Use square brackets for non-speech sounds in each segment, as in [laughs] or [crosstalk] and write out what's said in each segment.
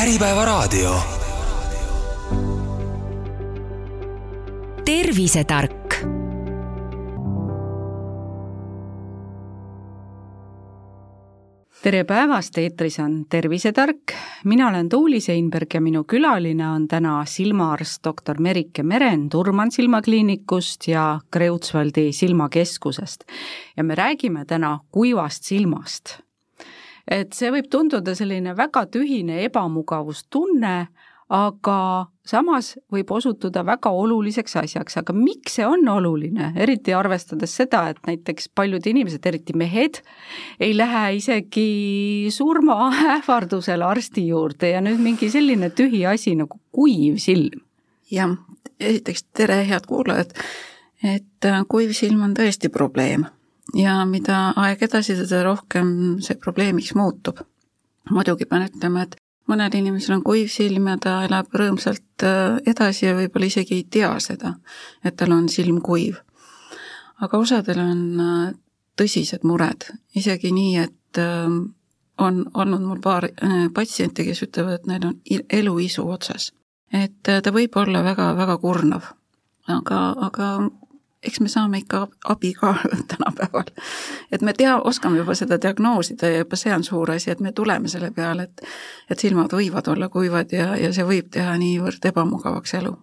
Äripäevaraadio. tervisetark tere päevast, eetris on Tervisetark, mina olen Tuuli Seinberg ja minu külaline on täna silmaarst doktor Merike Meren Turman silmakliinikust ja Kreutzwaldi silmakeskusest. ja me räägime täna kuivast silmast. Et see võib tunduda selline väga tühine ebamugavustunne, aga samas võib osutuda väga oluliseks asjaks, aga miks see on oluline, eriti arvestades seda, et näiteks paljud inimesed, eriti mehed, ei lähe isegi surmaähvardusel arsti juurde ja nüüd mingi selline tühi asi nagu kuiv silm. jah, esiteks tere, head kuulajad, et äh, kuiv silm on tõesti probleem ja mida aeg edasi, seda rohkem see probleemiks muutub. muidugi pean ütlema, et mõnel inimesel on kuiv silm ja ta elab rõõmsalt äh, edasi ja võib-olla isegi ei tea seda, et tal on silm kuiv. aga osadel on äh, tõsised mured, isegi nii, et äh, on olnud mul paar patsienti, kes ütlevad, et neil on eluisu otsas. et ta võib olla väga-väga kurnav, aga, aga eks me saame ikka abi ka [laughs] tänapäeval. et me tea, oskame juba seda diagnoosida ja juba see on suur asi, et me tuleme selle peale, et et silmad võivad olla kuivad ja, ja see võib teha niivõrd ebamugavaks elu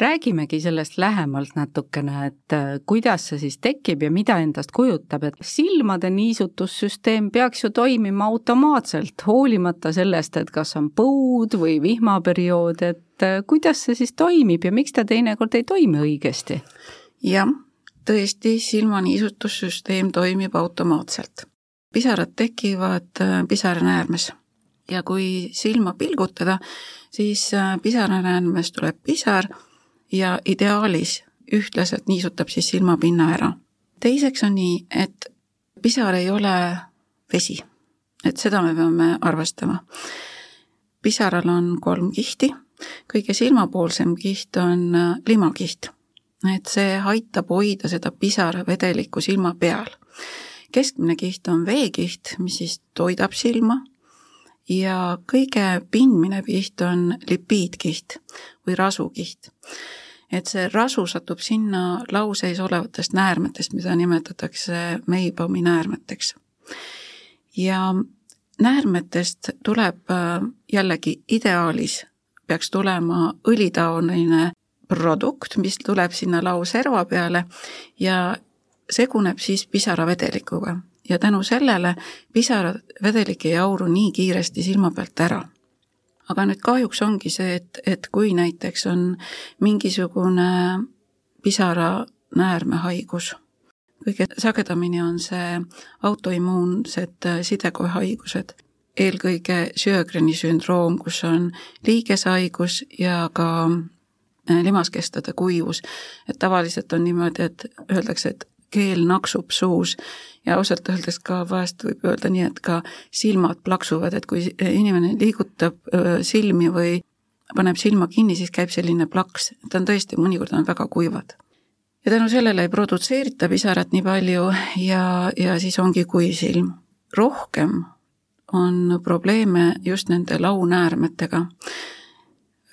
räägimegi sellest lähemalt natukene, et äh, kuidas see siis tekib ja mida endast kujutab, et silmade niisutussüsteem peaks ju toimima automaatselt, hoolimata sellest, et kas on põud või vihmaperiood, et äh, kuidas see siis toimib ja miks ta teinekord ei toimi õigesti? Jah, tõesti, silmaniisutussüsteem toimib automaatselt. pisarad tekivad äh, pisaranäärmes ja kui silma pilgutada, siis äh, pisaranäärmes tuleb pisar ja ideaalis ühtlaselt niisutab siis silmapinna ära. teiseks on nii, et pisar ei ole vesi, et seda me peame arvestama. pisaral on kolm kihti, kõige silmapoolsem kiht on äh, limakiht et see aitab hoida seda pisaravedelikku silma peal. keskmine kiht on veekiht, mis siis toidab silma ja kõige pindmine kiht on lipiidkiht või rasukiht. et see rasu satub sinna lauseis olevatest näärmetest, mida nimetatakse Meibomi näärmeteks. ja näärmetest tuleb äh, jällegi ideaalis peaks tulema õlitaoline produkt, mis tuleb sinna lauserva peale ja seguneb siis pisaravedelikuga ja tänu sellele pisaravedelik ei auru nii kiiresti silma pealt ära. aga nüüd kahjuks ongi see, et, et kui näiteks on mingisugune pisaranäärmehaigus, kõige sagedamini on see autoimmuunsed sidekoehaigused, eelkõige Sjögreni sündroom, kus on liigeshaigus ja ka limaskestade kuivus. et tavaliselt on niimoodi, et öeldakse, et keel naksub suus ja ausalt öeldes ka vahest võib öelda nii, et ka silmad plaksuvad, et kui inimene liigutab silmi või paneb silma kinni, siis käib selline plaks, ta on tõesti, mõnikord on väga kuivad. ja tänu sellele ei produtseerita pisarat nii palju ja, ja siis ongi kuiv silm. rohkem on probleeme just nende launäärmetega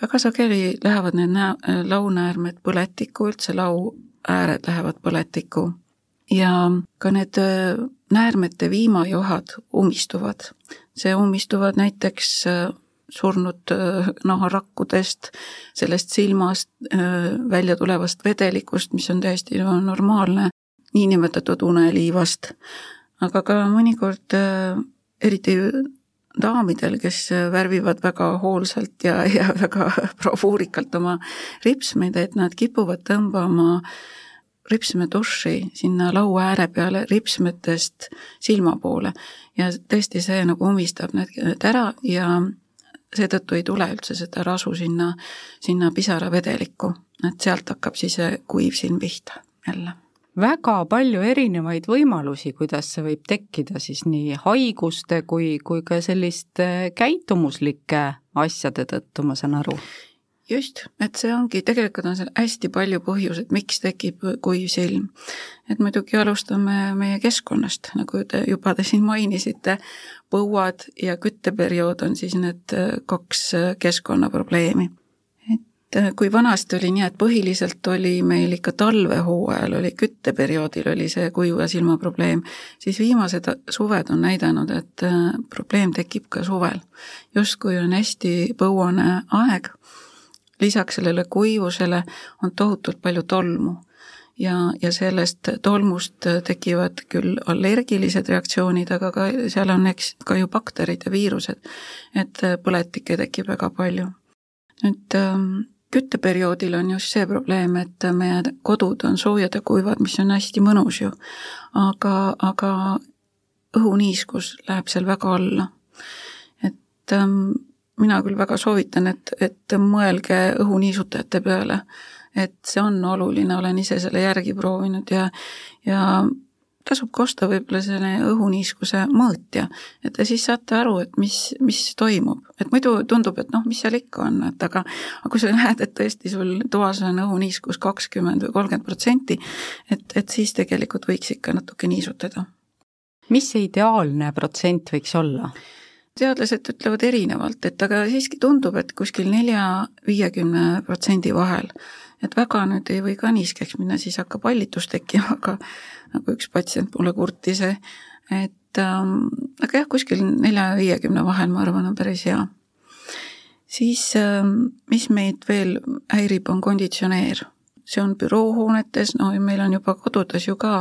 väga sageli lähevad need nää-, launaäärmed põletikku, üldse lauääred lähevad põletikku ja ka need äh, näärmete viimajohad ummistuvad. see ummistuvad näiteks äh, surnud äh, naharakkudest, sellest silmast välja tulevast vedelikust, mis on täiesti normaalne, niinimetatud uneliivast. aga ka mõnikord eriti daamidel, kes värvivad väga hoolsalt ja, ja väga [laughs] bravuurikalt oma ripsmeid, et nad kipuvad tõmbama ripsmeduši sinna laua ääre peale ripsmetest silma poole. ja tõesti, see nagu ummistab need ära ja seetõttu ei tule üldse seda rasu sinna, sinna pisaravedelikku, et sealt hakkab siis kuiv silm pihta jälle väga palju erinevaid võimalusi, kuidas see võib tekkida siis nii haiguste kui, kui ka selliste käitumuslike asjade tõttu, ma saan aru. just, et see ongi, tegelikult on seal hästi palju põhjuseid, miks tekib kuiv silm. et muidugi alustame meie keskkonnast, nagu te juba te siin mainisite, põuad ja kütteperiood on siis need kaks keskkonnaprobleemi kui vanasti oli nii, et põhiliselt oli meil ikka talvehooajal oli kütteperioodil oli see kuiva silma probleem, siis viimased suved on näidanud, et probleem tekib ka suvel. justkui on hästi põuane aeg lisaks sellele kuivusele on tohutult palju tolmu ja, ja sellest tolmust tekivad küll allergilised reaktsioonid, aga ka seal on eks ka ju bakterid ja viirused. et põletikke tekib väga palju. nüüd ähm, kütteperioodil on just see probleem, et meie kodud on soojad ja kuivad, mis on hästi mõnus ju. aga, aga õhuniiskus läheb seal väga alla. et ähm, mina küll väga soovitan, et, et mõelge õhuniisutajate peale. et see on oluline, olen ise selle järgi proovinud ja, ja tasub ka osta võib-olla selline õhuniiskuse mõõtja, et te siis saate aru, et mis, mis toimub. et muidu tundub, et noh, mis seal ikka on, et aga aga kui sa näed, et tõesti sul toas on õhuniiskus kakskümmend või kolmkümmend protsenti, et, et siis tegelikult võiks ikka natuke niisutada. mis see ideaalne protsent võiks olla? teadlased ütlevad erinevalt, et aga siiski tundub, et kuskil nelja-viiekümne protsendi vahel. et väga nüüd ei või ka niiskeks minna, siis hakkab hallitus tekkima, aga nagu üks patsient mulle kurtis, et ähm, aga jah, kuskil nelja-viiekümne vahel, ma arvan, on päris hea. siis ähm, mis meid veel häirib, on konditsioneer. see on büroohoonetes, no meil on juba kodudes ju ka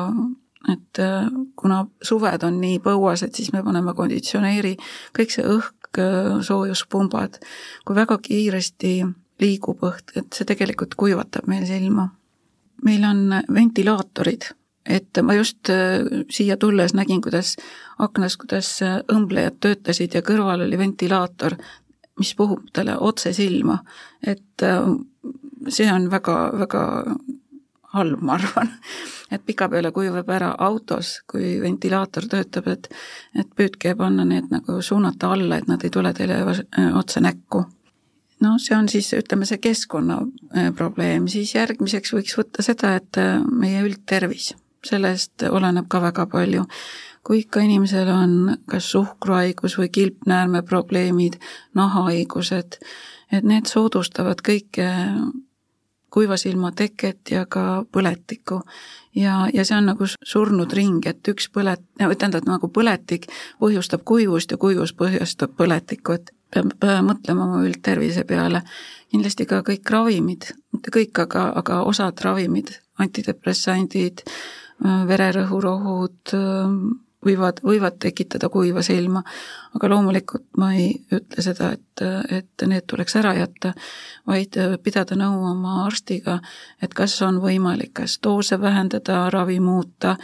et äh, kuna suved on nii põuased, siis me paneme konditsioneeri, kõik see õhk, äh, soojuspumbad, kui väga kiiresti liigub õhk, et see tegelikult kuivatab meil silma. meil on ventilaatorid, et ma just äh, siia tulles nägin, kuidas aknas, kuidas õmblejad töötasid ja kõrval oli ventilaator, mis puhub talle otse silma, et see on väga, väga halb, ma arvan. [laughs] et pikapeale kujub ära autos, kui ventilaator töötab, et et püüdke panna need nagu suunata alla, et nad ei tule teile otse näkku. no see on siis, ütleme, see keskkonna äh, probleem, siis järgmiseks võiks võtta seda, et äh, meie üldtervis, sellest oleneb ka väga palju kui ikka inimesel on kas suhkruhaigus või kilpnäärmeprobleemid, nahahaigused, et need soodustavad kõike kuiva silma teket ja ka põletikku. ja, ja see on nagu surnud ring, et üks põlet-, tähendab nagu põletik põhjustab kuivust ja kuivus põhjustab põletikku, et peab mõtlema oma üldtervise peale. kindlasti ka kõik ravimid, mitte kõik, aga, aga osad ravimid, antidepressandid, vererõhurohud, võivad, võivad tekitada kuiva silma, aga loomulikult ma ei ütle seda, et, et need tuleks ära jätta, vaid pidada nõu oma arstiga, et kas on võimalik kas doose vähendada, ravi muuta,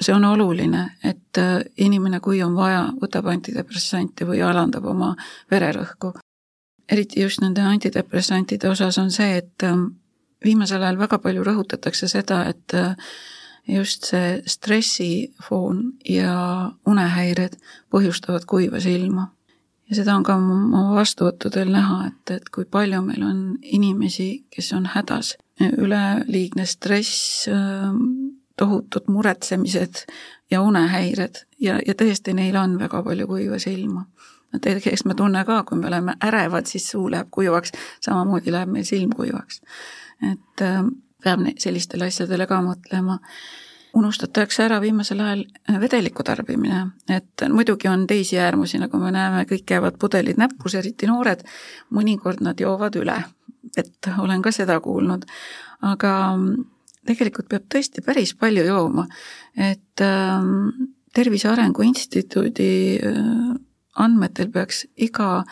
see on oluline, et inimene, kui on vaja, võtab antidepressanti või alandab oma vererõhku. eriti just nende antidepressantide osas on see, et viimasel ajal väga palju rõhutatakse seda, et just see stressifoon ja unehäired põhjustavad kuiva silma. ja seda on ka oma vastuvõttudel näha, et, et kui palju meil on inimesi, kes on hädas, üleliigne stress, tohutud muretsemised ja unehäired ja, ja tõesti, neil on väga palju kuiva silma eks me tunne ka, kui me oleme ärevad, siis suu läheb kuivaks, samamoodi läheb meil silm kuivaks. et peab sellistele asjadele ka mõtlema. unustatakse ära viimasel ajal äh, vedeliku tarbimine, et muidugi on teisi äärmusi, nagu me näeme, kõik käivad pudelid näppus, eriti noored, mõnikord nad joovad üle, et olen ka seda kuulnud, aga mm, tegelikult peab tõesti päris palju jooma, et ähm, Tervise Arengu Instituudi äh, andmetel peaks iga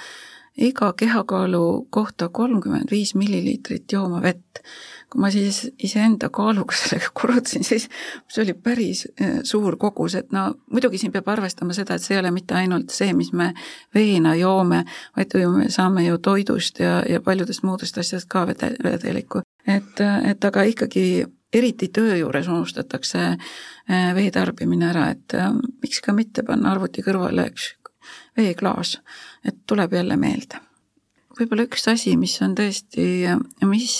iga kehakaalu kohta kolmkümmend viis milliliitrit jooma vett kui ma siis iseenda kaaluga [laughs] sellega korrutasin, siis see oli päris eh, suur kogus, et no muidugi siin peab arvestama seda, et see ei ole mitte ainult see, mis me veena joome, vaid ju me saame ju toidust ja, ja paljudest muudest asjadest ka vede, vedelikku. et, et aga ikkagi eriti töö juures unustatakse eh, vee tarbimine ära, et eh, miks ka mitte panna arvuti kõrvale üks veeklaas, et tuleb jälle meelde võib-olla üks asi, mis on tõesti, mis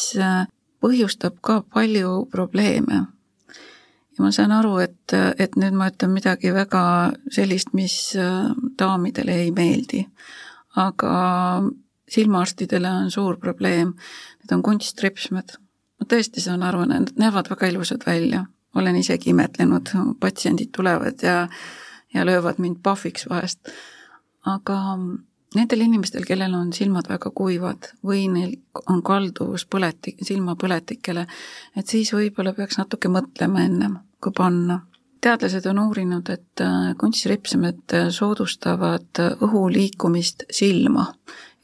põhjustab ka palju probleeme. ja ma saan aru, et, et nüüd ma ütlen midagi väga sellist, mis daamidele ei meeldi. aga silmaarstidele on suur probleem, need on kunstripsmed. ma tõesti saan aru, need näevad väga ilusad välja, olen isegi imetlenud, patsiendid tulevad ja ja löövad mind pahviks vahest. aga nendel inimestel, kellel on silmad väga kuivad või neil on kalduvus põletik, silmapõletikele, et siis võib-olla peaks natuke mõtlema ennem, kui panna. teadlased on uurinud, et äh, kunstripsemed soodustavad õhu liikumist silma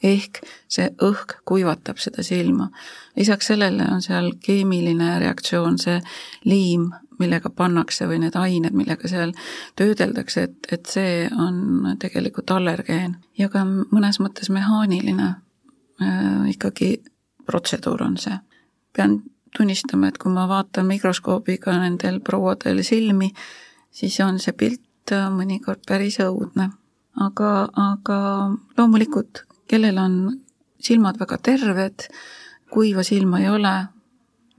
ehk see õhk kuivatab seda silma. lisaks sellele on seal keemiline reaktsioon, see liim, millega pannakse või need ained, millega seal töödeldakse, et, et see on tegelikult allergeen ja ka mõnes mõttes mehaaniline äh, ikkagi protseduur on see. pean tunnistama, et kui ma vaatan mikroskoobiga nendel prouadel silmi, siis on see pilt äh, mõnikord päris õudne. aga, aga loomulikult kellel on silmad väga terved, kuiva silma ei ole,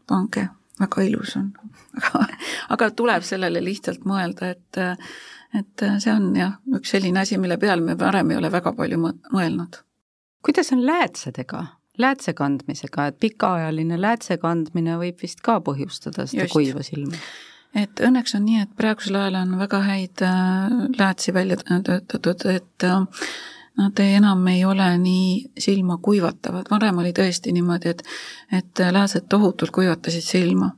pange, väga ilus on. [laughs] aga, aga tuleb sellele lihtsalt mõelda, et et see on jah, üks selline asi, mille peale me varem ei ole väga palju mõelnud. kuidas on läätsedega, läätse kandmisega, et pikaajaline läätse kandmine võib vist ka põhjustada seda Just. kuiva silma? et õnneks on nii, et praegusel ajal on väga häid äh, läätsi välja töötatud, et äh, nad enam ei ole nii silma kuivatavad, varem oli tõesti niimoodi, et et läätsed tohutult kuivatasid silma.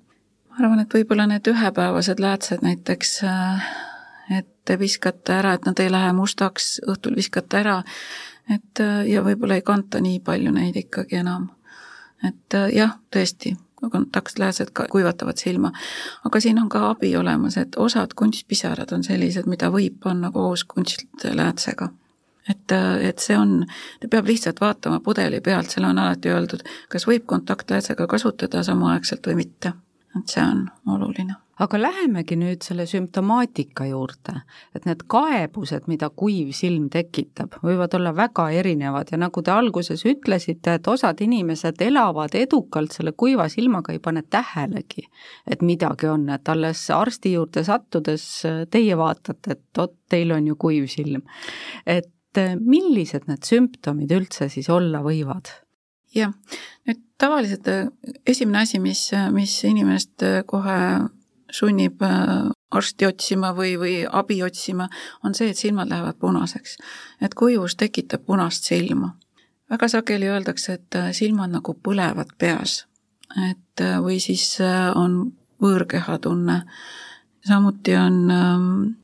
ma arvan, et võib-olla need ühepäevased läätsed näiteks, et te viskate ära, et nad ei lähe mustaks, õhtul viskate ära, et ja võib-olla ei kanta nii palju neid ikkagi enam. et jah, tõesti, kontaktlääsed ka kuivatavad silma. aga siin on ka abi olemas, et osad kunstpisarad on sellised, mida võib panna koos kunstläätsega et, et see on, ta peab lihtsalt vaatama pudeli pealt, seal on alati öeldud, kas võib kontaktläätsega kasutada samaaegselt või mitte. et see on oluline aga lähemegi nüüd selle sümptomaatika juurde, et need kaebused, mida kuiv silm tekitab, võivad olla väga erinevad ja nagu te alguses ütlesite, et osad inimesed elavad edukalt selle kuiva silmaga, ei pane tähelegi, et midagi on, et alles arsti juurde sattudes teie vaatate, et vot, teil on ju kuiv silm. et millised need sümptomid üldse siis olla võivad? jah, nüüd tavaliselt eh, esimene asi, mis, mis inimest kohe sunnib arsti otsima või, või abi otsima, on see, et silmad lähevad punaseks. et kuivus tekitab punast silma. väga sageli öeldakse, et silmad nagu põlevad peas. et või siis on võõrkehatunne. samuti on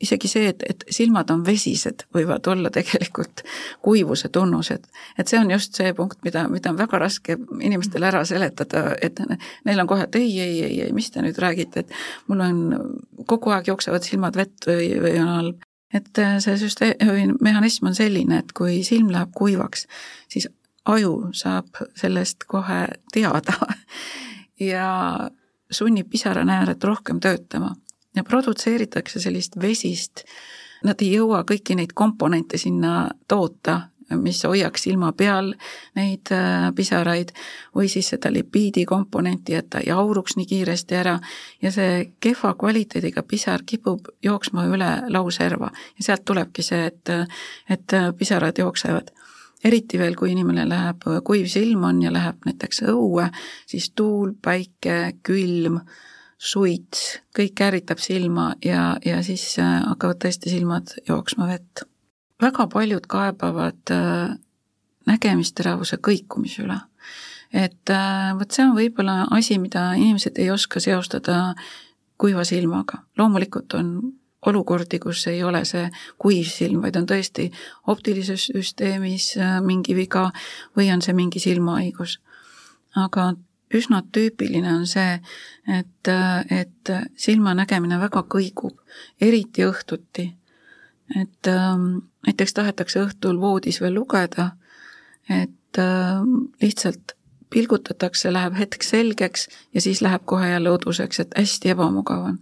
isegi see, et, et silmad on vesised, võivad olla tegelikult kuivuse tunnused. et see on just see punkt, mida, mida on väga raske inimestele ära seletada, et neil on kohe, et ei, ei, ei, ei, mis te nüüd räägite, et mul on, kogu aeg jooksevad silmad vett või, või on halb. et see süsteem, mehhanism on selline, et kui silm läheb kuivaks, siis aju saab sellest kohe teada [laughs] ja sunnib pisaranääred rohkem töötama ja produtseeritakse sellist vesist, nad ei jõua kõiki neid komponente sinna toota, mis hoiaks silma peal neid äh, pisaraid või siis seda lipiidi komponenti, et ta ei auruks nii kiiresti ära. Ja see kehva kvaliteediga pisar kipub jooksma üle lauserva ja sealt tulebki see, et, et pisarad jooksevad. Eriti veel, kui inimene läheb, kuiv silm on ja läheb näiteks õue, siis tuul, päike, külm suits, kõik ärritab silma ja, ja siis äh, hakkavad tõesti silmad jooksma vett. väga paljud kaebavad äh, nägemisteravuse kõikumise üle. et äh, vot see on võib-olla asi, mida inimesed ei oska seostada kuiva silmaga. loomulikult on olukordi, kus ei ole see kuiv silm, vaid on tõesti optilises süsteemis mingi viga või on see mingi silmahaigus. aga üsna tüüpiline on see, et, et silmanägemine väga kõigub, eriti õhtuti. et ähm, näiteks tahetakse õhtul voodis veel lugeda, et ähm, lihtsalt pilgutatakse, läheb hetk selgeks ja siis läheb kohe jälle uduseks, et hästi ebamugav on.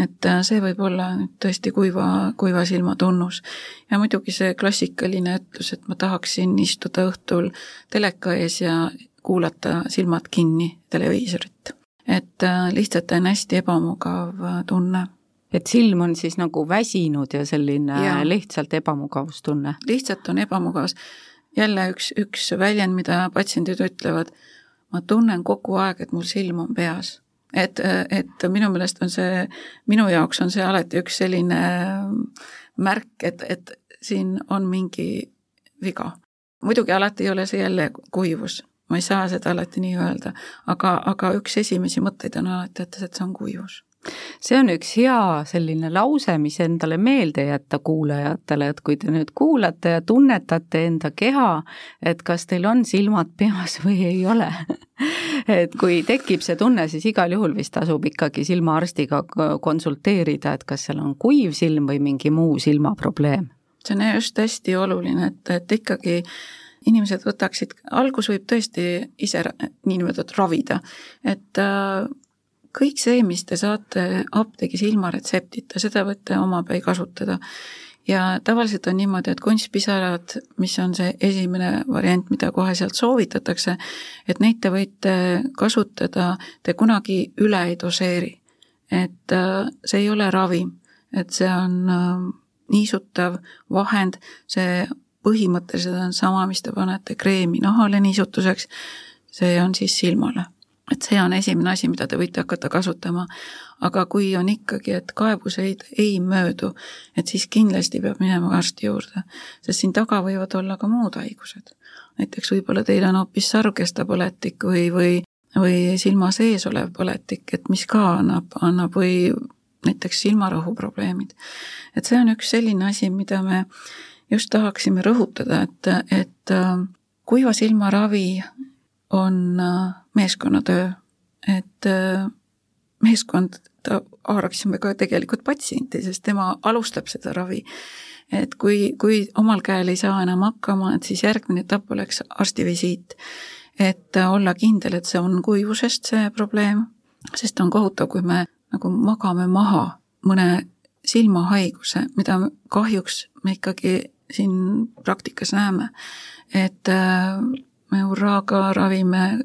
et äh, see võib olla nüüd tõesti kuiva, kuiva silma tunnus. ja muidugi see klassikaline ütlus, et ma tahaksin istuda õhtul teleka ees ja kuulata silmad kinni televiisorit. et äh, lihtsalt on hästi ebamugav tunne et silm on siis nagu väsinud ja selline ja. lihtsalt ebamugavustunne? lihtsalt on ebamugavus. jälle üks, üks väljend, mida patsiendid ütlevad, ma tunnen kogu aeg, et mul silm on peas. et, et minu meelest on see, minu jaoks on see alati üks selline märk, et, et siin on mingi viga. muidugi alati ei ole see jälle kuivus, ma ei saa seda alati nii öelda, aga, aga üks esimesi mõtteid on alati, et, see on kuivus see on üks hea selline lause, mis endale meelde jätta kuulajatele, et kui te nüüd kuulate ja tunnetate enda keha, et kas teil on silmad peas või ei ole [laughs] et kui tekib see tunne, siis igal juhul vist tasub ikkagi silmaarstiga konsulteerida, et kas seal on kuiv silm või mingi muu silmaprobleem. see on just hästi oluline, et, et ikkagi inimesed võtaksid, algus võib tõesti ise niinimetatud ravida, et äh, kõik see, mis te saate apteegis ilma retseptita, seda võite omapäi kasutada. ja tavaliselt on niimoodi, et kunstpisarad, mis on see esimene variant, mida kohe sealt soovitatakse, et neid te võite kasutada, te kunagi üle ei doseeri. et äh, see ei ole ravim, et see on äh, niisutav vahend, see põhimõtteliselt on sama, mis te panete kreemi nahale niisutuseks, see on siis silmale et see on esimene asi, mida te võite hakata kasutama. aga kui on ikkagi, et kaebuseid ei möödu, et siis kindlasti peab minema arsti juurde, sest siin taga võivad olla ka muud haigused. näiteks võib-olla teil on hoopis sarvkestapõletik või, või, või silma sees olev põletik, et mis ka annab, annab või näiteks silmarahu probleemid. et see on üks selline asi, mida me just tahaksime rõhutada, et, et äh, kuiva silma ravi on äh, meeskonnatöö, et äh, meeskond, haaraksime ka tegelikult patsienti, sest tema alustab seda ravi. et kui, kui omal käel ei saa enam hakkama, et siis järgmine etapp oleks arstivisiit. et olla kindel, et see on kuivusest see probleem, sest on kohutav, kui me nagu magame maha mõne silmahaiguse, mida kahjuks me ikkagi siin praktikas näeme, et äh, me hurraaga ravime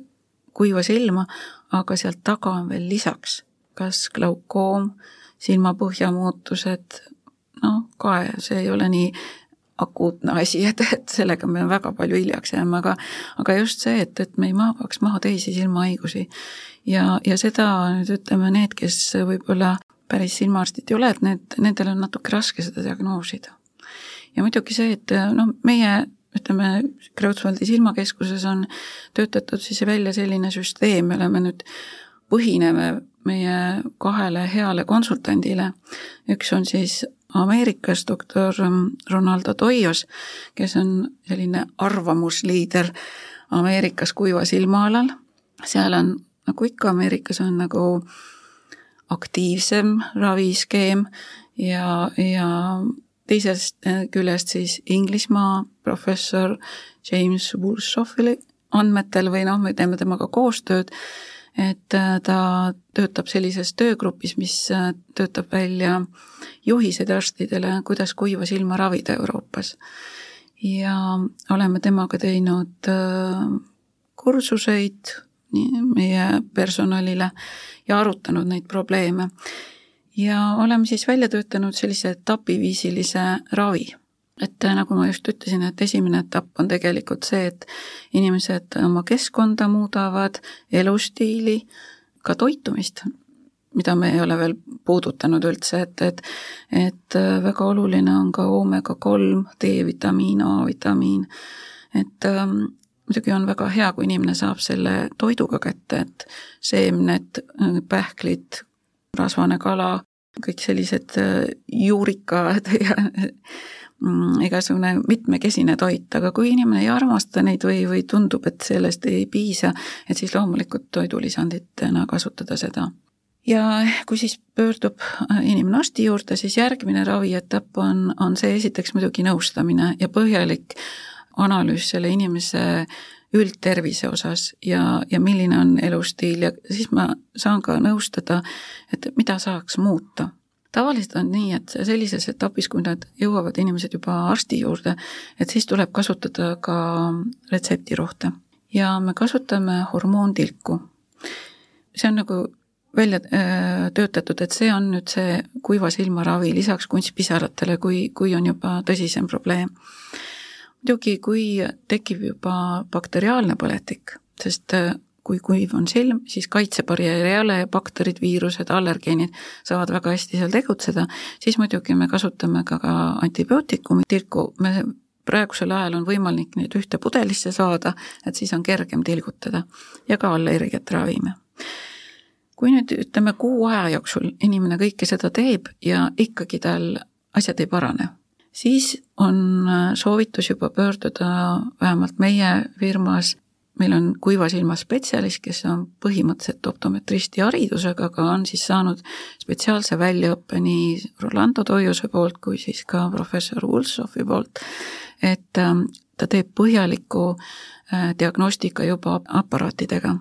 kuiva silma, aga sealt taga on veel lisaks kas glaukoom, silmapõhja muutused, noh, kae, see ei ole nii akuutne asi, [laughs] et, et sellega me väga palju hiljaks jääme, aga aga just see, et, et me ei magaks maha teisi silmahaigusi. ja, ja seda nüüd ütleme, need, kes võib-olla päris silmaarstid ei ole, et need, nendel on natuke raske seda diagnoosida. Ja muidugi see, et noh, meie ütleme, Kreutzwaldi silmakeskuses on töötatud siis välja selline süsteem, me oleme nüüd, põhineme meie kahele heale konsultandile, üks on siis Ameerikas doktor Ronaldo Toios, kes on selline arvamusliider Ameerikas kuiva silma alal, seal on, nagu ikka Ameerikas on nagu aktiivsem raviskeem ja, ja teisest äh, küljest siis Inglismaa professor James Woolsoffi andmetel või noh, me teeme temaga koostööd, et äh, ta töötab sellises töögrupis, mis äh, töötab välja juhised arstidele, kuidas kuiva silma ravida Euroopas. ja oleme temaga teinud kursuseid meie personalile ja arutanud neid probleeme ja oleme siis välja töötanud sellise etapiviisilise ravi. et äh, nagu ma just ütlesin, et esimene etapp on tegelikult see, et inimesed oma keskkonda muudavad, elustiili, ka toitumist, mida me ei ole veel puudutanud üldse, et, et et äh, väga oluline on ka oomega kolm, D-vitamiin, A-vitamiin, et ähm, muidugi on väga hea, kui inimene saab selle toiduga kätte, et seemned, pähklid, rasvane kala, kõik sellised äh, juurikad [laughs] ja mm, igasugune mitmekesine toit, aga kui inimene ei armasta neid või, või tundub, et sellest ei piisa, et siis loomulikult toidulisanditena kasutada seda. ja kui siis pöördub äh, inimene arsti juurde, siis järgmine ravietapp on, on see esiteks muidugi nõustamine ja põhjalik analüüs selle inimese üldtervise osas ja, ja milline on elustiil ja siis ma saan ka nõustada, et mida saaks muuta. tavaliselt on nii, et sellises etapis, kui nad jõuavad inimesed juba arsti juurde, et siis tuleb kasutada ka retseptirohte ja me kasutame hormoontilku. see on nagu välja äh, töötatud, et see on nüüd see kuiva silma ravi lisaks kunstpisaratele, kui, kui on juba tõsisem probleem. Muidugi, kui tekib juba bakteriaalne põletik, sest äh, kui kuiv on silm, siis kaitsebarjääri ei ole ja bakterid, viirused, allergeenid saavad väga hästi seal tegutseda, siis muidugi me kasutame ka, ka antibiootikumi tilku, me praegusel ajal on võimalik neid ühte pudelisse saada, et siis on kergem tilgutada ja ka allergiat ravime. Kui nüüd ütleme kuu aja jooksul inimene kõike seda teeb ja ikkagi tal asjad ei parane, siis on äh, soovitus juba pöörduda vähemalt meie firmas, meil on kuiva silma spetsialist, kes on põhimõtteliselt optometristi haridusega, aga on siis saanud spetsiaalse väljaõppe nii Rolando Toiuse poolt kui siis ka professor Ulsovi poolt, et ähm, ta teeb põhjaliku äh, diagnostika juba aparaatidega.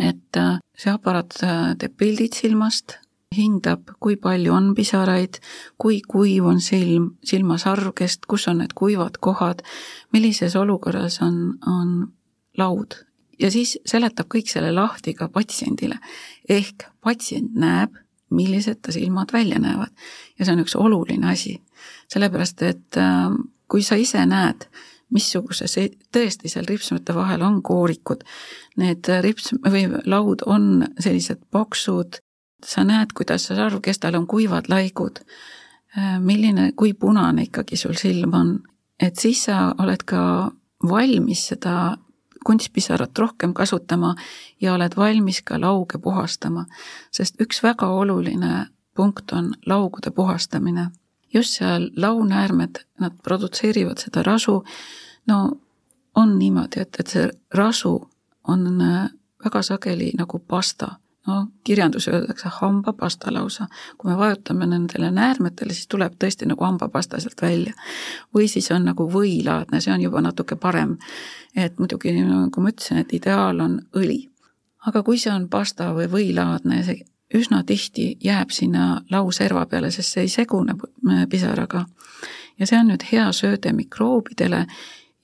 Et äh, see aparaat teeb pildid silmast, hindab, kui palju on pisaraid, kui kuiv on silm, silmasarv, kes, kus on need kuivad kohad, millises olukorras on, on laud. ja siis seletab kõik selle lahti ka patsiendile. ehk patsient näeb, millised ta silmad välja näevad. ja see on üks oluline asi, sellepärast et äh, kui sa ise näed, missuguse see, tõesti seal ripsmete vahel on koorikud. Need rips- või laud on sellised paksud, sa näed, kuidas see sarvkestal on kuivad laigud, äh, milline, kui punane ikkagi sul silm on, et siis sa oled ka valmis seda kunstpisarat rohkem kasutama ja oled valmis ka lauge puhastama. sest üks väga oluline punkt on laugude puhastamine. just seal launäärmed, nad produtseerivad seda rasu no on niimoodi, et, et see rasu on äh, väga sageli nagu pasta, no kirjanduses öeldakse hambapasta lausa. kui me vajutame nendele näärmetele, siis tuleb tõesti nagu hambapasta sealt välja. või siis on nagu võilaadne, see on juba natuke parem. et muidugi, nagu ma ütlesin, et ideaal on õli. aga kui see on pasta või võilaadne, see üsna tihti jääb sinna lauserva peale, sest see ei segune pisaraga. ja see on nüüd hea sööde mikroobidele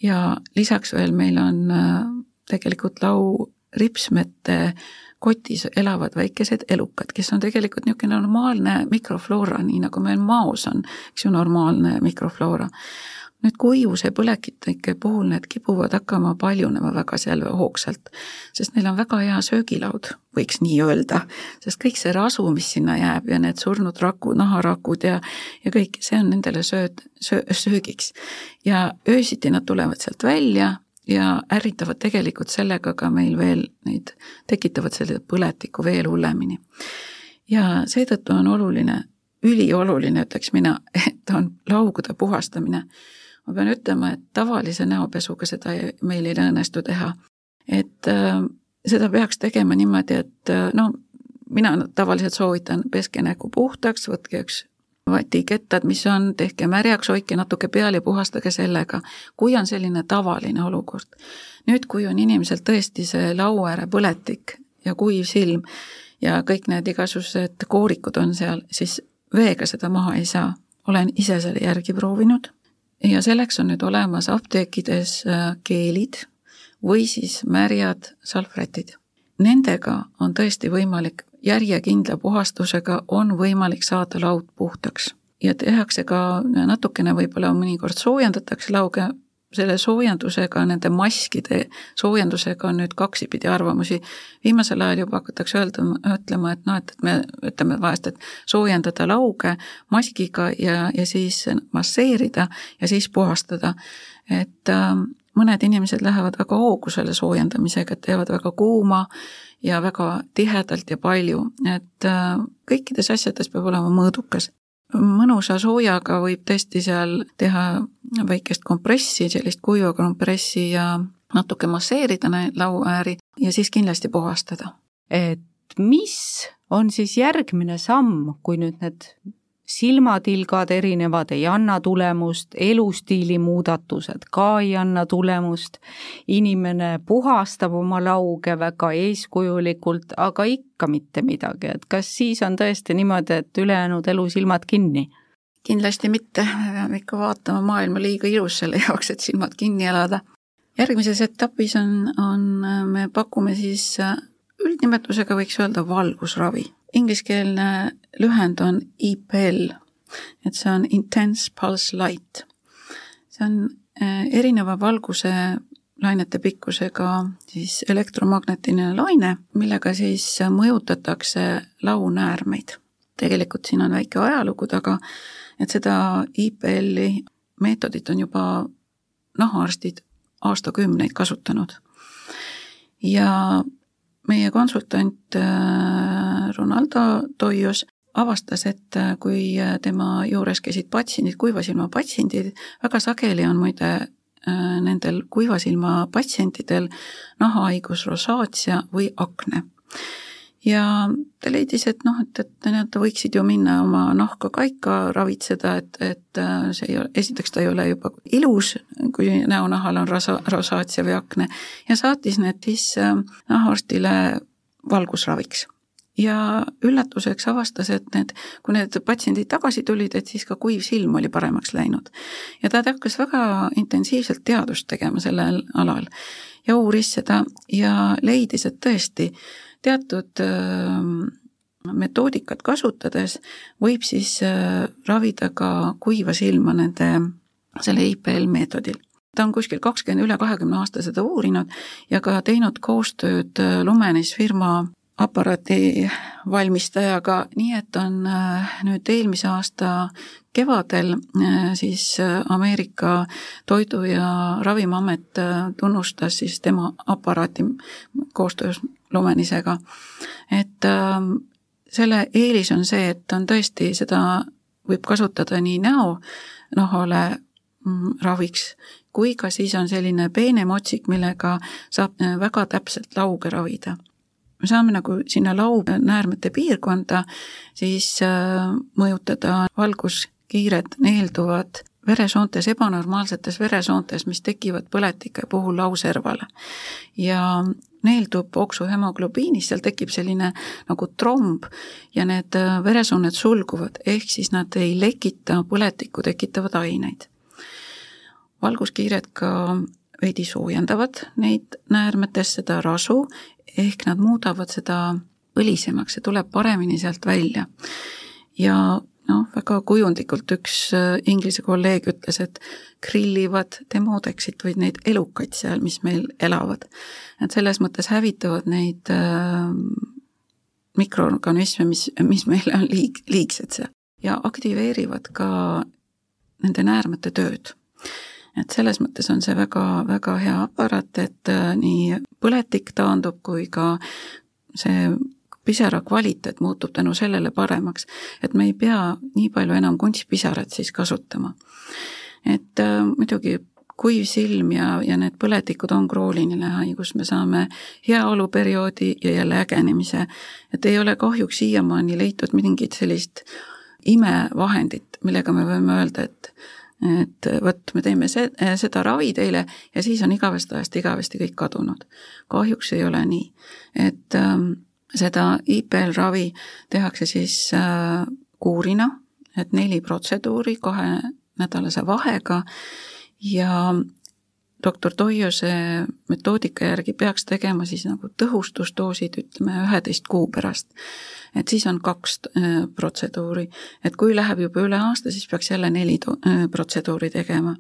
ja lisaks veel meil on äh, tegelikult lauripsmete kotis elavad väikesed elukad, kes on tegelikult niisugune normaalne mikrofloora, nii nagu meil maos on, eks ju, normaalne mikrofloora. nüüd kuivuse põlekitike puhul need kipuvad hakkama paljunema väga seal hoogsalt, sest neil on väga hea söögilaud, võiks nii öelda, sest kõik see rasu, mis sinna jääb ja need surnud rakud, naharakud ja ja kõik, see on nendele sööd, söö-, söögiks. ja öösiti nad tulevad sealt välja ja ärritavad tegelikult sellega ka meil veel neid, tekitavad selle põletiku veel hullemini. ja seetõttu on oluline, ülioluline, ütleks mina, [laughs] et on laugude puhastamine. ma pean ütlema, et tavalise näopesuga seda meil ei õnnestu teha. et äh, seda peaks tegema niimoodi, et äh, no mina tavaliselt soovitan, peske nägu puhtaks, võtke üks vatikettad, mis on, tehke märjaks, hoidke natuke peal ja puhastage sellega, kui on selline tavaline olukord. nüüd, kui on inimesel tõesti see lauääre põletik ja kuiv silm ja kõik need igasugused koorikud on seal, siis veega seda maha ei saa. olen ise selle järgi proovinud ja selleks on nüüd olemas apteekides äh, keelid või siis märjad salvrätid. Nendega on tõesti võimalik järjekindla puhastusega on võimalik saada laud puhtaks. ja tehakse ka natukene, võib-olla mõnikord soojendatakse lauge, selle soojendusega, nende maskide soojendusega on nüüd kaksipidi arvamusi. viimasel ajal juba hakatakse öelda, ütlema, et noh, et, et me ütleme vahest, et soojendada lauge maskiga ja, ja siis masseerida ja siis puhastada. et äh, mõned inimesed lähevad väga hoogu selle soojendamisega, et teevad väga kuuma ja väga tihedalt ja palju, et äh, kõikides asjades peab olema mõõdukas. mõnusa soojaga võib tõesti seal teha väikest kompressi, sellist kuiva kompressi ja natuke masseerida neid lauääri ja siis kindlasti puhastada. et mis on siis järgmine samm, kui nüüd need silmatilgad erinevad, ei anna tulemust, elustiili muudatused ka ei anna tulemust, inimene puhastab oma lauge väga eeskujulikult, aga ikka mitte midagi, et kas siis on tõesti niimoodi, et ülejäänud elu silmad kinni? kindlasti mitte, me peame ikka vaatama maailma liiga ilus selle jaoks, et silmad kinni elada. järgmises etapis on, on, me pakume siis üldnimetusega võiks öelda valgusravi. Ingliskeelne lühend on IPL, et see on Intense Pulse Light. see on eh, erineva valguse lainete pikkusega siis elektromagnetiline laine, millega siis mõjutatakse launäärmeid. tegelikult siin on väike ajalugu taga, et seda IPL-i meetodit on juba nahaarstid aastakümneid kasutanud. ja meie konsultant äh, Ronaldo Toios avastas, et äh, kui äh, tema juures käisid patsiendid, kuivasilma patsiendid, väga sageli on muide nendel kuivasilma patsientidel nahahaigus rosaatia või akne ja ta leidis, et noh, et, et nad võiksid ju minna oma nahka ka ikka ravitseda, et, et äh, see ei ole, esiteks ta ei ole juba ilus, kui näonahal on rosa, rosaatia või akne, ja saatis need siis äh, nahaarstile valgusraviks ja üllatuseks avastas, et need, kui need patsiendid tagasi tulid, et siis ka kuiv silm oli paremaks läinud. ja ta hakkas väga intensiivselt teadust tegema sellel alal ja uuris seda ja leidis, et tõesti, teatud metoodikat kasutades võib siis ravida ka kuiva silma nende, selle IPL meetodil. Ta on kuskil kakskümmend, üle kahekümne aasta seda uurinud ja ka teinud koostööd Lumenis firma aparaadi valmistajaga, nii et on nüüd eelmise aasta kevadel siis Ameerika Toidu- ja Ravimiamet tunnustas siis tema aparaati koostöös lumenisega. et äh, selle eelis on see, et on tõesti, seda võib kasutada nii näo nahale mm, raviks, kui ka siis on selline peenem otsik, millega saab äh, väga täpselt lauge ravida. Me saame nagu sinna laugnäärmete piirkonda siis äh, mõjutada valguskiired neelduvad veresoontes, ebanormaalsetes veresoontes, mis tekivad põletike puhul lauservale. ja neeldub oksuhemoglobiinis, seal tekib selline nagu tromb ja need äh, veresooned sulguvad, ehk siis nad ei lekita põletikku tekitavaid aineid. valguskiired ka veidi soojendavad neid näärmetes seda rasu, ehk nad muudavad seda õlisemaks, see tuleb paremini sealt välja. ja noh, väga kujundlikult üks äh, inglise kolleeg ütles, et grillivad demodeksit või neid elukaid seal, mis meil elavad. et selles mõttes hävitavad neid äh, mikroorganisme, mis, mis meile on liig-, liigsed seal ja aktiveerivad ka nende näärmete tööd et selles mõttes on see väga, väga hea aparaat, et äh, nii põletik taandub kui ka see pisara kvaliteet muutub tänu sellele paremaks, et me ei pea nii palju enam kunstpisarat siis kasutama. et äh, muidugi kuiv silm ja, ja need põletikud on krooniline haigus, me saame heaoluperioodi ja jälle ägenemise, et ei ole kahjuks siiamaani leitud mingit sellist imevahendit, millega me võime öelda, et et vot, me teeme se-, seda ravi teile ja siis on igavest ajast igavesti kõik kadunud. kahjuks ei ole nii, et ähm, seda IPL ravi tehakse siis äh, kuurina, et neli protseduuri kahenädalase vahega ja doktor Toiose metoodika järgi peaks tegema siis nagu tõhustusdoosid, ütleme üheteist kuu pärast. et siis on kaks äh, protseduuri, et kui läheb juba üle aasta, siis peaks jälle neli äh, protseduuri tegema.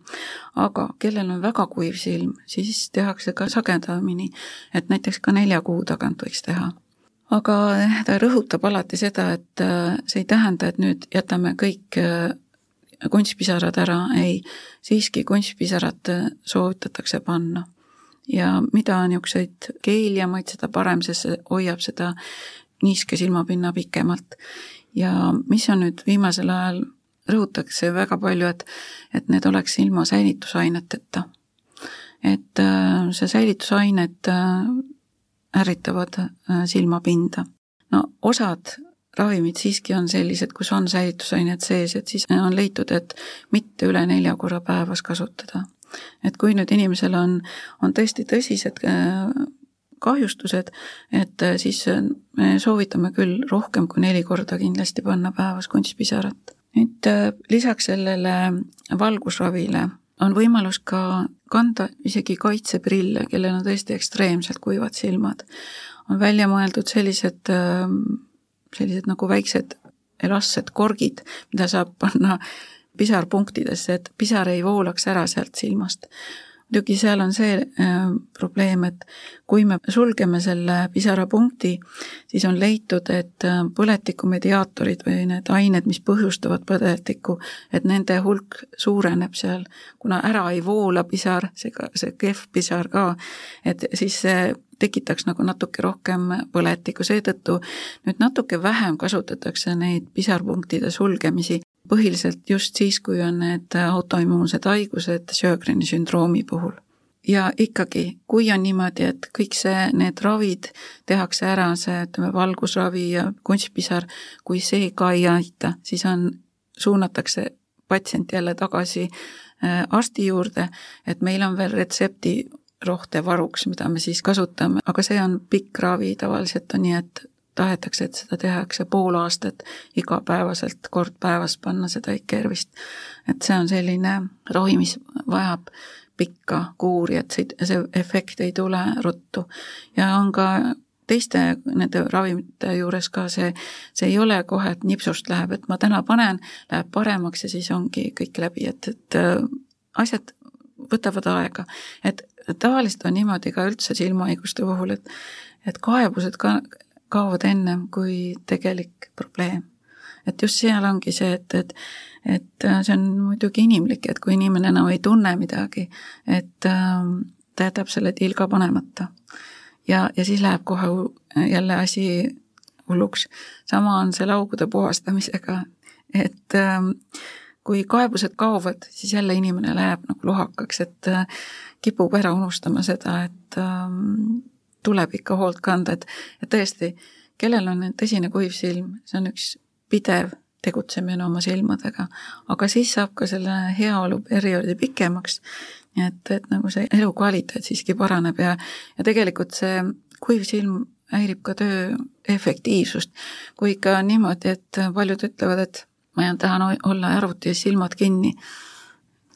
aga kellel on väga kuiv silm, siis tehakse ka sagedamini, et näiteks ka nelja kuu tagant võiks teha aga ta rõhutab alati seda, et äh, see ei tähenda, et nüüd jätame kõik äh, kunstpisarad ära, ei, siiski kunstpisarad äh, soovitatakse panna. ja mida niisuguseid keeljamaid, seda parem, sest see hoiab seda niiske silmapinna pikemalt. ja mis on nüüd viimasel ajal, rõhutakse väga palju, et, et need oleks ilma säilitusaineteta. et see säilitusained ärritavad äh, silmapinda. no osad ravimid siiski on sellised, kus on säilitusained sees, et siis on leitud, et mitte üle nelja korra päevas kasutada. et kui nüüd inimesel on, on tõesti tõsised äh, kahjustused, et äh, siis me soovitame küll rohkem kui neli korda kindlasti panna päevas kunstpisarat. nüüd lisaks sellele valgusravile on võimalus ka kanda isegi kaitseprille, kellel on tõesti ekstreemselt kuivad silmad. on välja mõeldud sellised, sellised nagu väiksed elastsed korgid, mida saab panna pisarpunktidesse, et pisar ei voolaks ära sealt silmast muidugi seal on see äh, probleem, et kui me sulgeme selle pisarapunkti, siis on leitud, et äh, põletikumediaatorid või need ained, mis põhjustavad põletikku, et nende hulk suureneb seal, kuna ära ei voola pisar, see ka, see kehv pisar ka, et siis see tekitaks nagu natuke rohkem põletikku, seetõttu nüüd natuke vähem kasutatakse neid pisarpunktide sulgemisi põhiliselt just siis, kui on need autoimmuunsed haigused Sjögreni sündroomi puhul. ja ikkagi, kui on niimoodi, et kõik see, need ravid tehakse ära, see ütleme, valgusravi ja kunstpisar, kui see ka ei aita, siis on, suunatakse patsient jälle tagasi äh, arsti juurde, et meil on veel retsepti rohte varuks, mida me siis kasutame, aga see on pikk ravi, tavaliselt on nii, et tahetakse, et seda tehakse pool aastat igapäevaselt, kord päevas panna seda Ikervist. et see on selline rohi, mis vajab pikka kuuri, et see, see efekt ei tule ruttu. ja on ka teiste nende ravimite juures ka see, see ei ole kohe, et nipsust läheb, et ma täna panen, läheb paremaks ja siis ongi kõik läbi, et, et äh, asjad võtavad aega. et tavaliselt on niimoodi ka üldse silmahaiguste puhul, et et kaebused ka kaovad ennem kui tegelik probleem. et just seal ongi see, et, et, et äh, see on muidugi inimlik, et kui inimene enam ei tunne midagi, et ähm, ta jätab selle tilga panemata. ja, ja siis läheb kohe jälle asi hulluks. sama on selle augude puhastamisega, et ähm, kui kaebused kaovad, siis jälle inimene läheb nagu lohakaks, et äh, kipub ära unustama seda, et ähm, tuleb ikka hoolt kanda, et, et tõesti, kellel on tõsine kuiv silm, see on üks pidev tegutsemine oma silmadega, aga siis saab ka selle heaoluperioodi pikemaks, nii et, et nagu see elukvaliteet siiski paraneb ja, ja tegelikult see kuiv silm häirib ka töö efektiivsust. kui ikka niimoodi, et paljud ütlevad, et ma jään, tahan olla arvuti ees silmad kinni,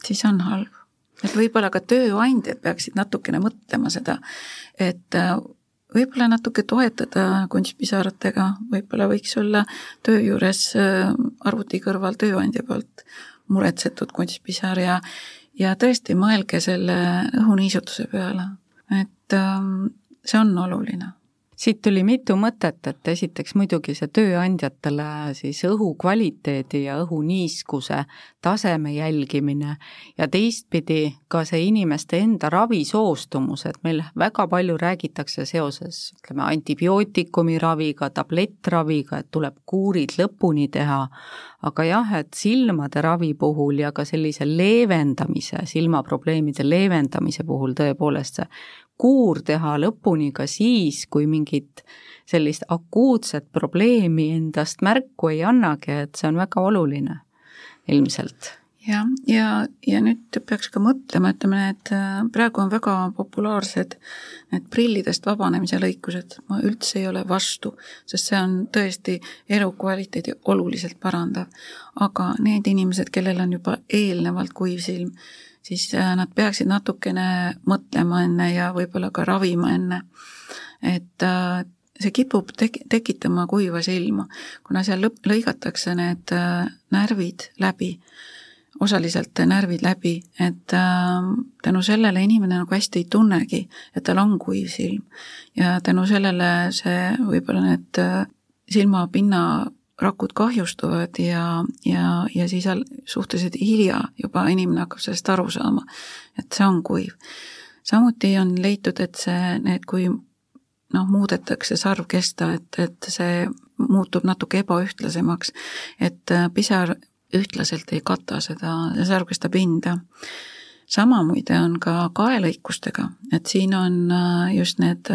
siis on halb et võib-olla ka tööandjad peaksid natukene mõtlema seda, et äh, võib-olla natuke toetada kunstpisaratega, võib-olla võiks olla töö juures äh, arvuti kõrval tööandja poolt muretsetud kunstpisar ja ja tõesti mõelge selle õhuniisutuse peale, et ähm, see on oluline siit tuli mitu mõtet, et esiteks muidugi see tööandjatele siis õhu kvaliteedi ja õhuniiskuse taseme jälgimine ja teistpidi ka see inimeste enda ravisoostumus, et meil väga palju räägitakse seoses ütleme, antibiootikumi raviga, tablettraviga, et tuleb kuurid lõpuni teha, aga jah, et silmade ravi puhul ja ka sellise leevendamise, silmaprobleemide leevendamise puhul tõepoolest see kuur teha lõpuni ka siis, kui mingit sellist akuutset probleemi endast märku ei annagi, et see on väga oluline ilmselt jah, ja, ja, ja nüüd peaks ka mõtlema, ütleme, et äh, praegu on väga populaarsed need prillidest vabanemise lõikused, ma üldse ei ole vastu, sest see on tõesti elukvaliteedi oluliselt parandav. aga need inimesed, kellel on juba eelnevalt kuiv silm, siis äh, nad peaksid natukene mõtlema enne ja võib-olla ka ravima enne. et äh, see kipub tek-, tekitama kuiva silma, kuna seal lõp-, lõigatakse need äh, närvid läbi, osaliselt närvid läbi, et tänu sellele inimene nagu hästi ei tunnegi, et tal on kuiv silm. ja tänu sellele see, võib-olla need silmapinna rakud kahjustuvad ja, ja, ja siis suhteliselt hilja juba inimene hakkab sellest aru saama, et see on kuiv. samuti on leitud, et see, need, kui noh, muudetakse sarvkesta, et, et see muutub natuke ebaühtlasemaks, et pisar ühtlaselt ei kata seda sarvkesta pinda. sama muide on ka kaelõikustega, et siin on just need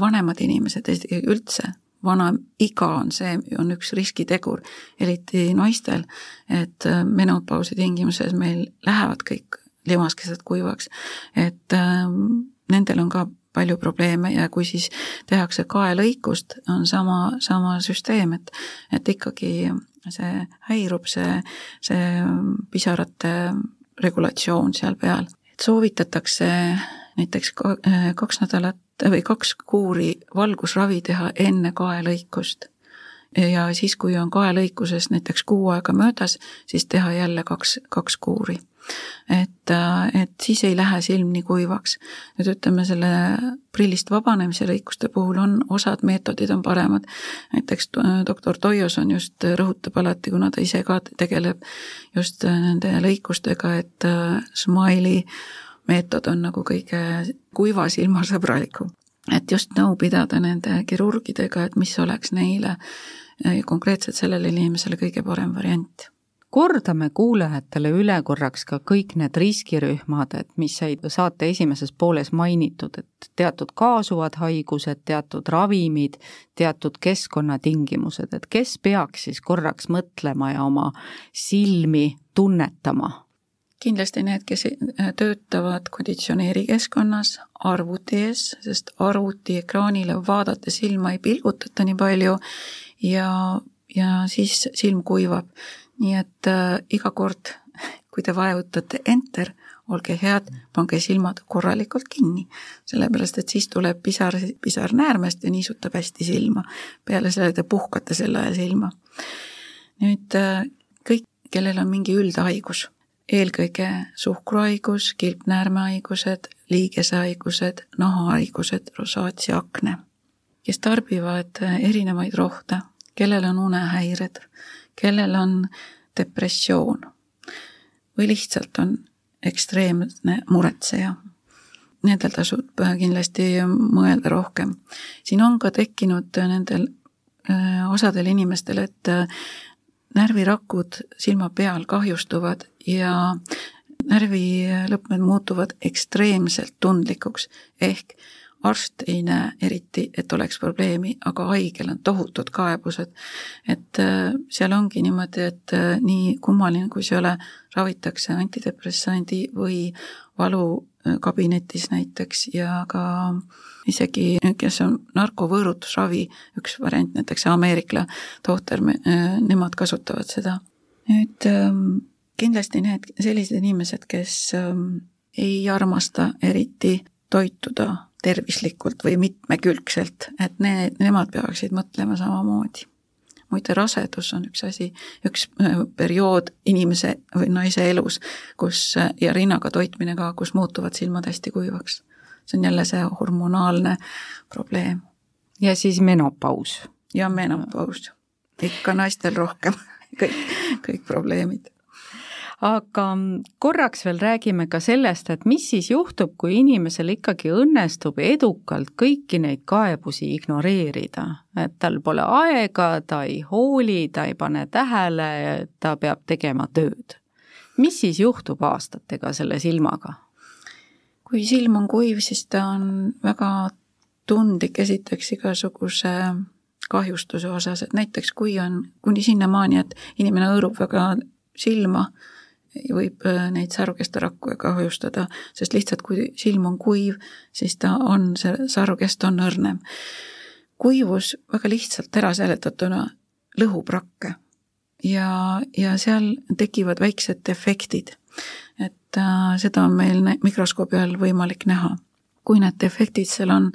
vanemad inimesed üldse vana iga on see, on üks riskitegur, eriti naistel, et äh, menopausi tingimuses meil lähevad kõik limaskesed kuivaks, et ähm, nendel on ka palju probleeme ja kui siis tehakse kaelõikust, on sama, sama süsteem, et, et ikkagi see häirub, see, see pisarate regulatsioon seal peal. et soovitatakse näiteks kaks nädalat või kaks kuuri valgusravi teha enne kaelõikust. ja siis, kui on kaelõikusest näiteks kuu aega möödas, siis teha jälle kaks, kaks kuuri et, et siis ei lähe silm nii kuivaks. nüüd ütleme, selle prillist vabanemise lõikuste puhul on, osad meetodid on paremad, näiteks doktor Toios on just, rõhutab alati, kuna ta ise ka tegeleb just nende lõikustega, et Smile'i meetod on nagu kõige kuiva silma sõbralikum. et just nõu pidada nende kirurgidega, et mis oleks neile konkreetselt sellele inimesele kõige parem variant kordame kuulajatele üle korraks ka kõik need riskirühmad, et mis said saate esimeses pooles mainitud, et teatud kaasuvad haigused, teatud ravimid, teatud keskkonnatingimused, et kes peaks siis korraks mõtlema ja oma silmi tunnetama? Kindlasti need, kes töötavad konditsioneerikeskkonnas arvuti ees, sest arvutiekraanile vaadates silma ei pilgutata nii palju ja, ja siis silm kuivab nii et äh, iga kord, [laughs] kui te vajutate enter, olge head, pange silmad korralikult kinni, sellepärast et siis tuleb pisar, pisar näärmest ja niisutab hästi silma. peale selle te puhkate selle aja silma. nüüd äh, kõik, kellel on mingi üldhaigus, eelkõige suhkruhaigus, kilpnäärmehaigused, liigesehaigused, nahahaigused, rosaatiaakne, kes tarbivad erinevaid rohte, kellel on unehäired, kellel on depressioon või lihtsalt on ekstreemne muretseja. Nendel tasub kindlasti mõelda rohkem. siin on ka tekkinud nendel äh, osadel inimestel, et närvirakud silma peal kahjustuvad ja närvilõpmed muutuvad ekstreemselt tundlikuks, ehk arst ei näe eriti, et oleks probleemi, aga haigel on tohutud kaebused. et äh, seal ongi niimoodi, et äh, nii kummaline, kui see ei ole, ravitakse antidepressandi või valukabinetis näiteks ja ka isegi, kes on narkovõõrutusravi, üks variant, näiteks Ameerika tohter, äh, nemad kasutavad seda. nüüd ähm, kindlasti need sellised inimesed, kes ähm, ei armasta eriti toituda tervislikult või mitmekülgselt, et need, nemad peaksid mõtlema samamoodi. muide, rasedus on üks asi, üks äh, periood inimese või naise elus, kus ja rinnaga toitmine ka, kus muutuvad silmad hästi kuivaks. see on jälle see hormonaalne probleem. ja siis menopaus. ja menopaus, ikka naistel rohkem [laughs] kõik, kõik probleemid aga korraks veel räägime ka sellest, et mis siis juhtub, kui inimesel ikkagi õnnestub edukalt kõiki neid kaebusi ignoreerida, et tal pole aega, ta ei hooli, ta ei pane tähele, ta peab tegema tööd. mis siis juhtub aastatega selle silmaga? kui silm on kuiv, siis ta on väga tundlik esiteks igasuguse kahjustuse osas, et näiteks kui on kuni sinnamaani, et inimene hõõrub väga silma, võib äh, neid sarvkestarakku kahjustada, sest lihtsalt kui silm on kuiv, siis ta on, see sarvkest on õrnem. kuivus väga lihtsalt ära seletatuna lõhub rakke ja, ja seal tekivad väiksed defektid. et äh, seda on meil mikroskoobi all võimalik näha. kui need defektid seal on,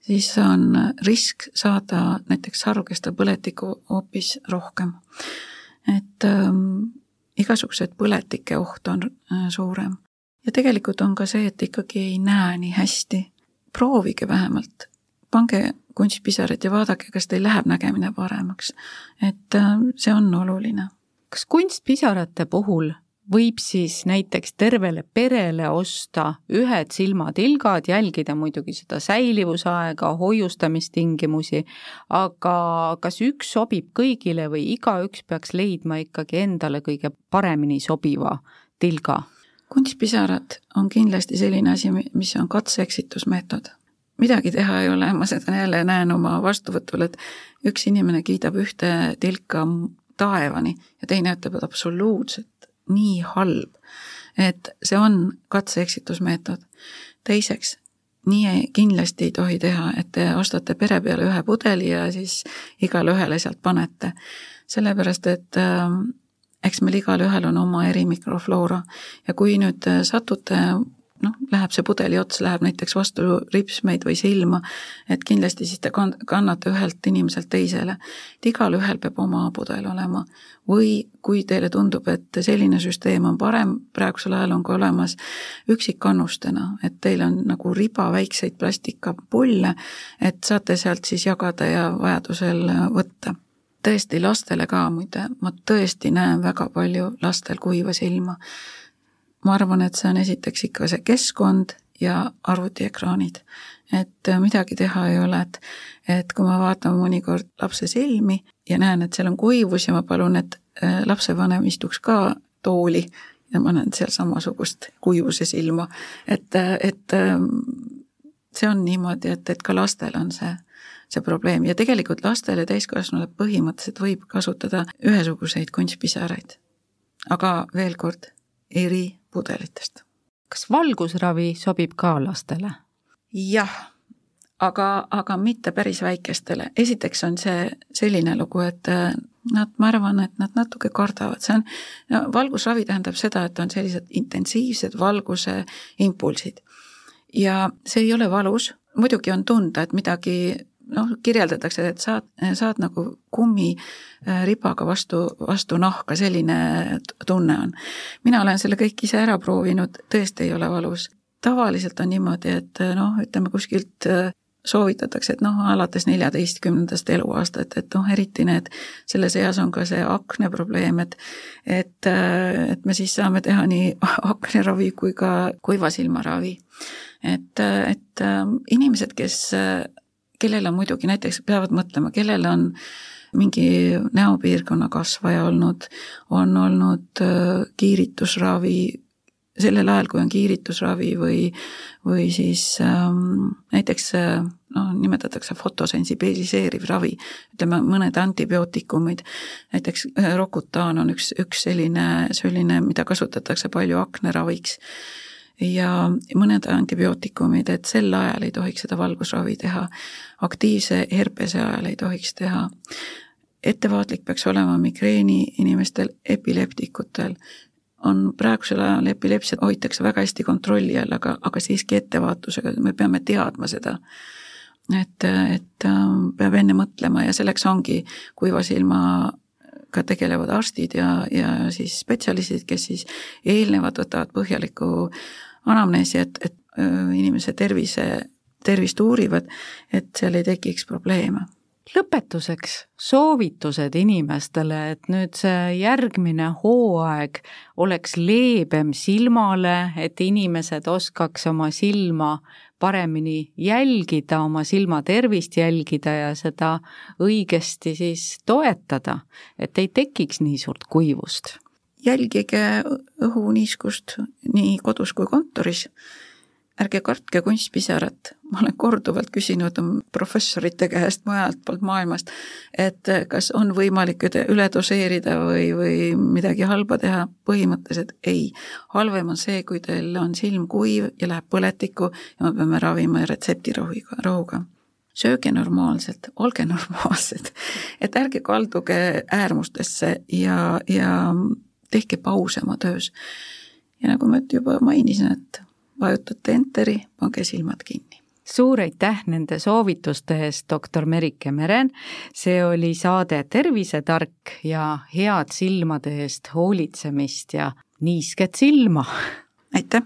siis on risk saada näiteks sarvkesta põletikku hoopis rohkem. et ähm, igasugused põletike oht on äh, suurem. ja tegelikult on ka see, et ikkagi ei näe nii hästi. proovige vähemalt, pange kunstpisarad ja vaadake, kas teil läheb nägemine paremaks. et äh, see on oluline. kas kunstpisarate puhul võib siis näiteks tervele perele osta ühed silmatilgad, jälgida muidugi seda säilivusaega, hoiustamistingimusi, aga kas üks sobib kõigile või igaüks peaks leidma ikkagi endale kõige paremini sobiva tilga? kunstpisarad on kindlasti selline asi, mis on katse-eksitusmeetod. midagi teha ei ole, ma seda jälle näen oma vastuvõtul, et üks inimene kiidab ühte tilka taevani ja teine ütleb, et absoluutselt nii halb. et see on katse-eksitusmeetod. teiseks, nii kindlasti ei tohi teha, et te ostate pere peale ühe pudeli ja siis igale ühele sealt panete. sellepärast, et äh, eks meil igalühel on oma eri mikrofloora ja kui nüüd satute noh, läheb see pudeli ots, läheb näiteks vastu ripsmeid või silma, et kindlasti siis te kannate ühelt inimeselt teisele. et igalühel peab oma pudel olema. või kui teile tundub, et selline süsteem on parem, praegusel ajal on ka olemas üksikkannustena, et teil on nagu riba väikseid plastikapulle, et saate sealt siis jagada ja vajadusel võtta tõesti lastele ka muide, ma tõesti näen väga palju lastel kuiva silma ma arvan, et see on esiteks ikka see keskkond ja arvutiekraanid. et äh, midagi teha ei ole, et, et kui ma vaatan mõnikord lapse silmi ja näen, et seal on kuivus ja ma palun, et äh, lapsevanem istuks ka tooli ja ma näen seal samasugust kuivuse silma, et, äh, et ähm, see on niimoodi, et, et ka lastel on see, see probleem ja tegelikult lastele ja täiskasvanule põhimõtteliselt võib kasutada ühesuguseid kunstpisaraid. aga veel kord, eri pudelitest. kas valgusravi sobib ka lastele? jah, aga, aga mitte päris väikestele. esiteks on see selline lugu, et äh, nad, ma arvan, et nad natuke kardavad, see on, no valgusravi tähendab seda, et on sellised intensiivsed valguse impulsid. ja see ei ole valus, muidugi on tunda, et midagi noh, kirjeldatakse, et saad, saad nagu kummiribaga äh, vastu, vastu nahka, selline tunne on. mina olen selle kõik ise ära proovinud, tõesti ei ole valus. tavaliselt on niimoodi, et äh, noh, ütleme kuskilt äh, soovitatakse, et noh, alates neljateistkümnendast eluaastat, et noh, eriti need, selles eas on ka see akne probleem, et et, et me siis saame teha nii [laughs] akneravi kui ka kuivasilmaravi. et, et inimesed, kes kellel on muidugi näiteks, peavad mõtlema, kellel on mingi näopiirkonna kasvaja olnud, on olnud äh, kiiritusravi, sellel ajal, kui on kiiritusravi või, või siis ähm, näiteks noh, nimetatakse fotosensibiliseeriv ravi, ütleme mõned antibiootikumid, näiteks äh, Rokutaan on üks, üks selline, selline, mida kasutatakse palju akneraviks ja mõned antibiootikumid, et sel ajal ei tohiks seda valgusravi teha. aktiivse herpese ajal ei tohiks teha. ettevaatlik peaks olema migreeni inimestel, epileptikutel. on praegusel ajal epilepsiat hoitakse väga hästi kontrolli all, aga, aga siiski ettevaatusega, me peame teadma seda et, et ähm, peab enne mõtlema ja selleks ongi kuiva silma ka tegelevad arstid ja, ja siis spetsialistid, kes siis eelnevalt võtavad põhjaliku anamneesi, et, et inimese tervise, tervist uurivad, et seal ei tekiks probleeme. Lõpetuseks soovitused inimestele, et nüüd see järgmine hooaeg oleks leebem silmale, et inimesed oskaks oma silma paremini jälgida, oma silma tervist jälgida ja seda õigesti siis toetada, et ei tekiks nii suurt kuivust jälgige õhuniiskust nii kodus kui kontoris. Ärge kartke kunstpisarat, ma olen korduvalt küsinud professorite käest mujalt poolt maailmast, et kas on võimalik üle doseerida või, või midagi halba teha, põhimõtteliselt ei. halvem on see, kui teil on silm kuiv ja läheb põletikku ja me peame ravima retseptirohuga, rohuga sööge normaalselt, olge [laughs] normaalsed, et ärge kalduge äärmustesse ja, ja tehke pause oma töös. ja nagu ma juba mainisin, et vajutate enteri, pange silmad kinni suur aitäh nende soovituste eest, doktor Merike Meren. see oli saade Tervisetark ja head silmade eest hoolitsemist ja niisket silma. aitäh